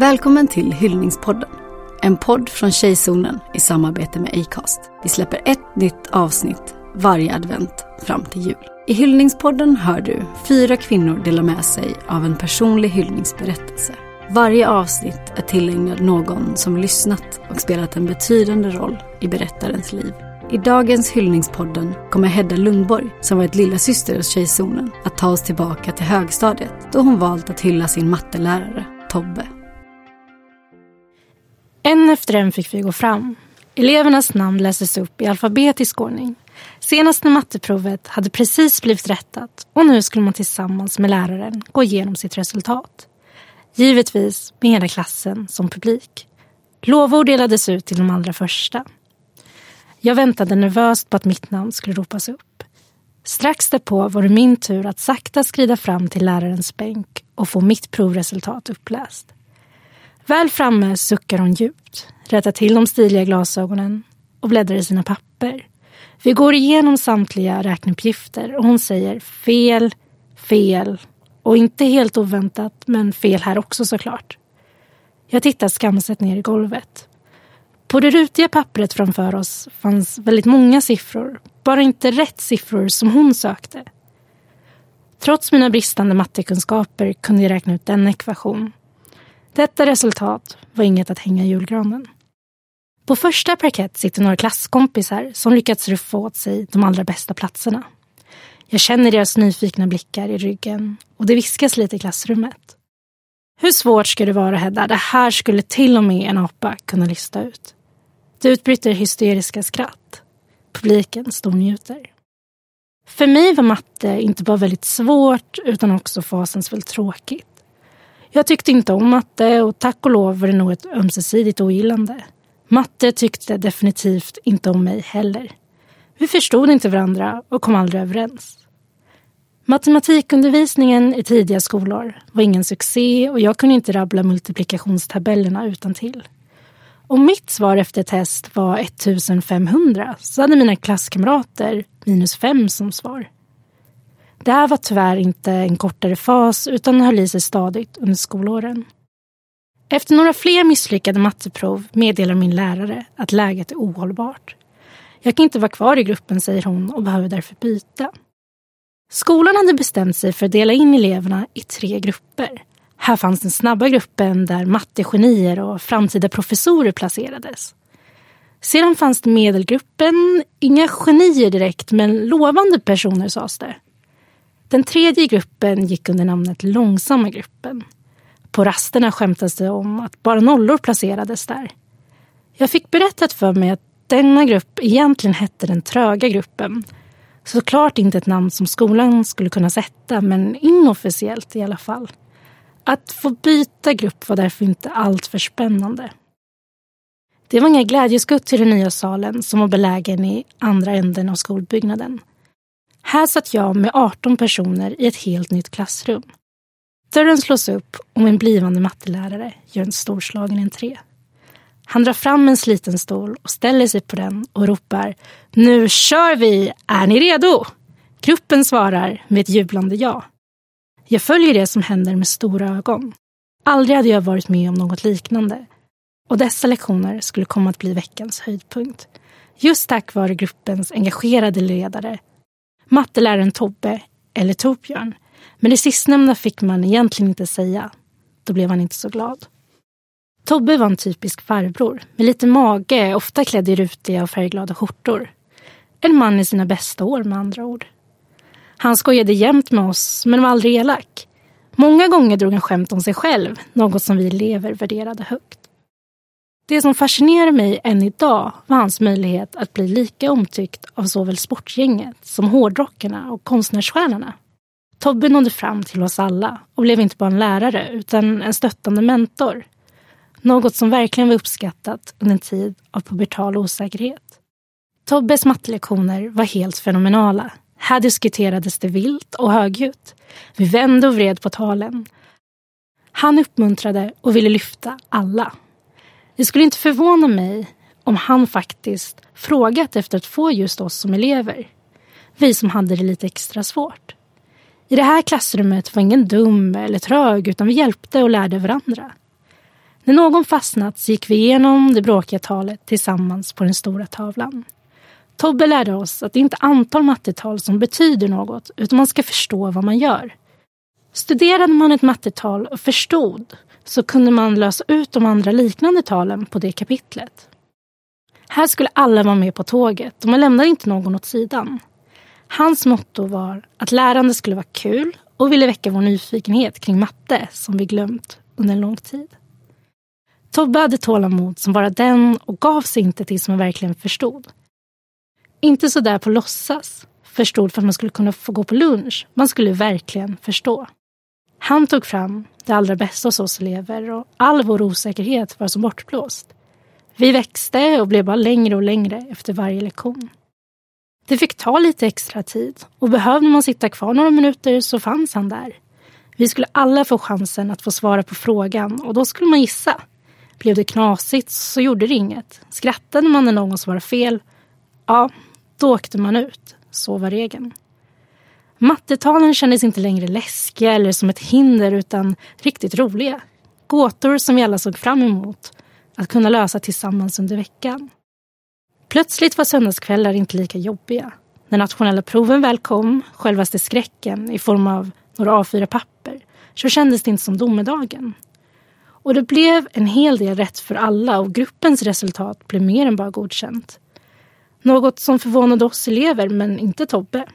Välkommen till Hyllningspodden. En podd från Tjejzonen i samarbete med Acast. Vi släpper ett nytt avsnitt varje advent fram till jul. I Hyllningspodden hör du fyra kvinnor dela med sig av en personlig hyllningsberättelse. Varje avsnitt är tillägnat någon som lyssnat och spelat en betydande roll i berättarens liv. I dagens Hyllningspodden kommer Hedda Lundborg, som varit lilla syster hos Tjejzonen, att ta oss tillbaka till högstadiet då hon valt att hylla sin mattelärare, Tobbe. En efter en fick vi gå fram. Elevernas namn lästes upp i alfabetisk ordning. Senaste matteprovet hade precis blivit rättat och nu skulle man tillsammans med läraren gå igenom sitt resultat. Givetvis med hela klassen som publik. Lovord delades ut till de allra första. Jag väntade nervöst på att mitt namn skulle ropas upp. Strax därpå var det min tur att sakta skrida fram till lärarens bänk och få mitt provresultat uppläst. Väl framme suckar hon djupt, rättar till de stiliga glasögonen och bläddrar i sina papper. Vi går igenom samtliga räkneuppgifter och hon säger fel, fel och inte helt oväntat, men fel här också såklart. Jag tittar skamset ner i golvet. På det rutiga pappret framför oss fanns väldigt många siffror, bara inte rätt siffror som hon sökte. Trots mina bristande mattekunskaper kunde jag räkna ut en ekvation. Detta resultat var inget att hänga i julgranen. På första parkett sitter några klasskompisar som lyckats ruffa åt sig de allra bästa platserna. Jag känner deras nyfikna blickar i ryggen och det viskas lite i klassrummet. Hur svårt ska det vara, Hedda? Det här skulle till och med en apa kunna lista ut. Det utbryter hysteriska skratt. Publiken stornjuter. För mig var matte inte bara väldigt svårt utan också fasansfullt tråkigt. Jag tyckte inte om matte och tack och lov var det nog ett ömsesidigt ogillande. Matte tyckte definitivt inte om mig heller. Vi förstod inte varandra och kom aldrig överens. Matematikundervisningen i tidiga skolor var ingen succé och jag kunde inte rabbla multiplikationstabellerna utan till. Om mitt svar efter test var 1500 så hade mina klasskamrater minus 5 som svar. Det här var tyvärr inte en kortare fas utan höll i sig stadigt under skolåren. Efter några fler misslyckade matteprov meddelar min lärare att läget är ohållbart. Jag kan inte vara kvar i gruppen, säger hon och behöver därför byta. Skolan hade bestämt sig för att dela in eleverna i tre grupper. Här fanns den snabba gruppen där mattegenier och framtida professorer placerades. Sedan fanns det medelgruppen, inga genier direkt men lovande personer sades det. Den tredje gruppen gick under namnet långsamma gruppen. På rasterna skämtades det om att bara nollor placerades där. Jag fick berättat för mig att denna grupp egentligen hette den tröga gruppen. Såklart inte ett namn som skolan skulle kunna sätta, men inofficiellt i alla fall. Att få byta grupp var därför inte alltför spännande. Det var inga glädjeskutt till den nya salen som var belägen i andra änden av skolbyggnaden. Här satt jag med 18 personer i ett helt nytt klassrum. Dörren slås upp och min blivande mattelärare gör en storslagen entré. Han drar fram en sliten stol och ställer sig på den och ropar Nu kör vi! Är ni redo? Gruppen svarar med ett jublande ja. Jag följer det som händer med stora ögon. Aldrig hade jag varit med om något liknande. Och dessa lektioner skulle komma att bli veckans höjdpunkt. Just tack vare gruppens engagerade ledare, matteläraren Tobbe, eller Torbjörn. Men det sistnämnda fick man egentligen inte säga. Då blev han inte så glad. Tobbe var en typisk farbror med lite mage, ofta klädd i rutiga och färgglada skjortor. En man i sina bästa år med andra ord. Han skojade jämt med oss, men var aldrig elak. Många gånger drog han skämt om sig själv, något som vi elever värderade högt. Det som fascinerar mig än idag var hans möjlighet att bli lika omtyckt av såväl sportgänget som hårdrockarna och konstnärsstjärnorna. Tobbe nådde fram till oss alla och blev inte bara en lärare utan en stöttande mentor. Något som verkligen var uppskattat under en tid av pubertal osäkerhet. Tobbes mattelektioner var helt fenomenala. Här diskuterades det vilt och högljutt. Vi vände och vred på talen. Han uppmuntrade och ville lyfta alla. Det skulle inte förvåna mig om han faktiskt frågat efter att få just oss som elever. Vi som hade det lite extra svårt. I det här klassrummet var ingen dum eller trög utan vi hjälpte och lärde varandra. När någon fastnat så gick vi igenom det bråkiga talet tillsammans på den stora tavlan. Tobbe lärde oss att det inte är antal mattetal som betyder något utan man ska förstå vad man gör. Studerade man ett mattetal och förstod så kunde man lösa ut de andra liknande talen på det kapitlet. Här skulle alla vara med på tåget och man lämnade inte någon åt sidan. Hans motto var att lärande skulle vara kul och ville väcka vår nyfikenhet kring matte som vi glömt under en lång tid. Tobbe hade tålamod som bara den och gav sig inte tills man verkligen förstod. Inte sådär på låtsas, förstod för att man skulle kunna få gå på lunch. Man skulle verkligen förstå. Han tog fram det allra bästa hos oss elever och all vår osäkerhet var som bortblåst. Vi växte och blev bara längre och längre efter varje lektion. Det fick ta lite extra tid och behövde man sitta kvar några minuter så fanns han där. Vi skulle alla få chansen att få svara på frågan och då skulle man gissa. Blev det knasigt så gjorde det inget. Skrattade man när någon svarade fel, ja, då åkte man ut. Så var regeln. Mattetalen kändes inte längre läskiga eller som ett hinder utan riktigt roliga. Gåtor som vi alla såg fram emot att kunna lösa tillsammans under veckan. Plötsligt var söndagskvällar inte lika jobbiga. När nationella proven väl kom, självaste skräcken i form av några A4-papper, så kändes det inte som domedagen. Och det blev en hel del rätt för alla och gruppens resultat blev mer än bara godkänt. Något som förvånade oss elever, men inte Tobbe.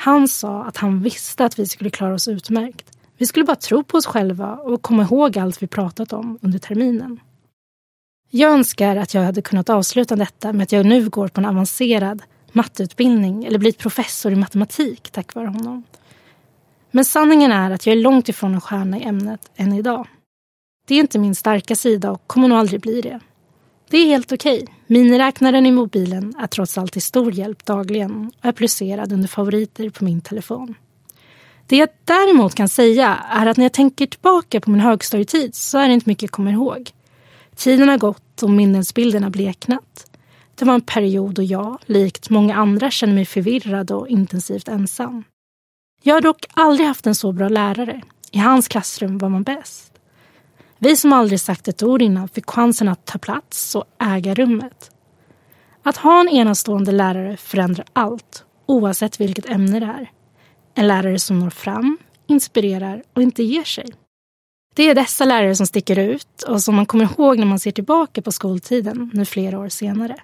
Han sa att han visste att vi skulle klara oss utmärkt. Vi skulle bara tro på oss själva och komma ihåg allt vi pratat om under terminen. Jag önskar att jag hade kunnat avsluta detta med att jag nu går på en avancerad matteutbildning eller blivit professor i matematik tack vare honom. Men sanningen är att jag är långt ifrån en stjärna i ämnet än idag. Det är inte min starka sida och kommer nog aldrig bli det. Det är helt okej. Okay. Miniräknaren i mobilen är trots allt till stor hjälp dagligen och är placerad under favoriter på min telefon. Det jag däremot kan säga är att när jag tänker tillbaka på min högstadietid så är det inte mycket jag kommer ihåg. Tiden har gått och minnesbilderna bleknat. Det var en period då jag, likt många andra, kände mig förvirrad och intensivt ensam. Jag har dock aldrig haft en så bra lärare. I hans klassrum var man bäst. Vi som aldrig sagt ett ord innan fick chansen att ta plats och äga rummet. Att ha en enastående lärare förändrar allt, oavsett vilket ämne det är. En lärare som når fram, inspirerar och inte ger sig. Det är dessa lärare som sticker ut och som man kommer ihåg när man ser tillbaka på skoltiden nu flera år senare.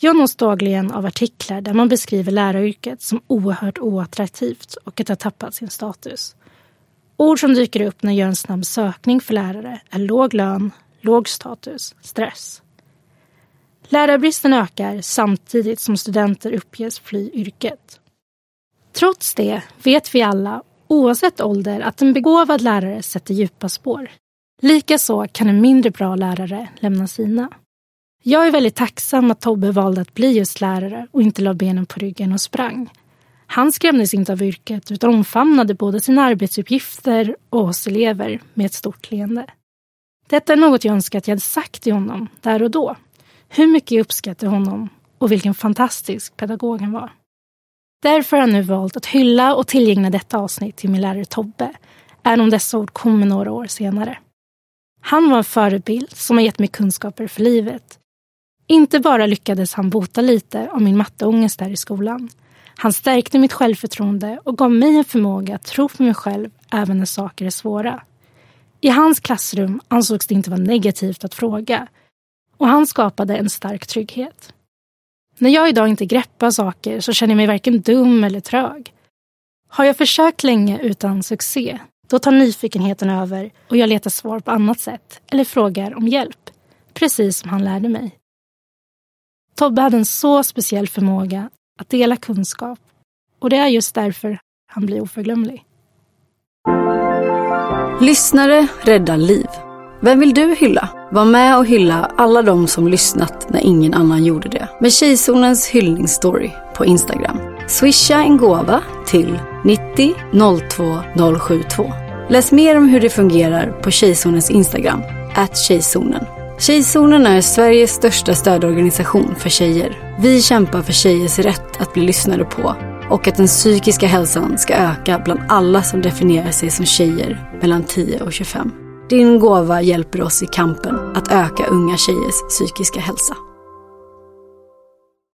Jag nås dagligen av artiklar där man beskriver läraryrket som oerhört oattraktivt och att det har tappat sin status. Ord som dyker upp när jag gör en snabb sökning för lärare är låg lön, låg status, stress. Lärarbristen ökar samtidigt som studenter uppges fly yrket. Trots det vet vi alla, oavsett ålder, att en begåvad lärare sätter djupa spår. Likaså kan en mindre bra lärare lämna sina. Jag är väldigt tacksam att Tobbe valde att bli just lärare och inte la benen på ryggen och sprang. Han skrämdes inte av yrket utan omfamnade både sina arbetsuppgifter och oss elever med ett stort leende. Detta är något jag önskar att jag hade sagt till honom där och då. Hur mycket jag uppskattar honom och vilken fantastisk pedagog han var. Därför har jag nu valt att hylla och tillgängla detta avsnitt till min lärare Tobbe, även om dessa ord kommer några år senare. Han var en förebild som har gett mig kunskaper för livet. Inte bara lyckades han bota lite av min matteångest där i skolan, han stärkte mitt självförtroende och gav mig en förmåga att tro på mig själv även när saker är svåra. I hans klassrum ansågs det inte vara negativt att fråga och han skapade en stark trygghet. När jag idag inte greppar saker så känner jag mig varken dum eller trög. Har jag försökt länge utan succé, då tar nyfikenheten över och jag letar svar på annat sätt eller frågar om hjälp, precis som han lärde mig. Tobbe hade en så speciell förmåga att dela kunskap. Och det är just därför han blir oförglömlig. Lyssnare räddar liv. Vem vill du hylla? Var med och hylla alla de som lyssnat när ingen annan gjorde det. Med Tjejzonens hyllningsstory på Instagram. Swisha en gåva till 90 02 072. Läs mer om hur det fungerar på Tjejzonens Instagram, at Tjejzonen. Tjejzonen är Sveriges största stödorganisation för tjejer. Vi kämpar för tjejers rätt att bli lyssnade på och att den psykiska hälsan ska öka bland alla som definierar sig som tjejer mellan 10 och 25. Din gåva hjälper oss i kampen att öka unga tjejers psykiska hälsa.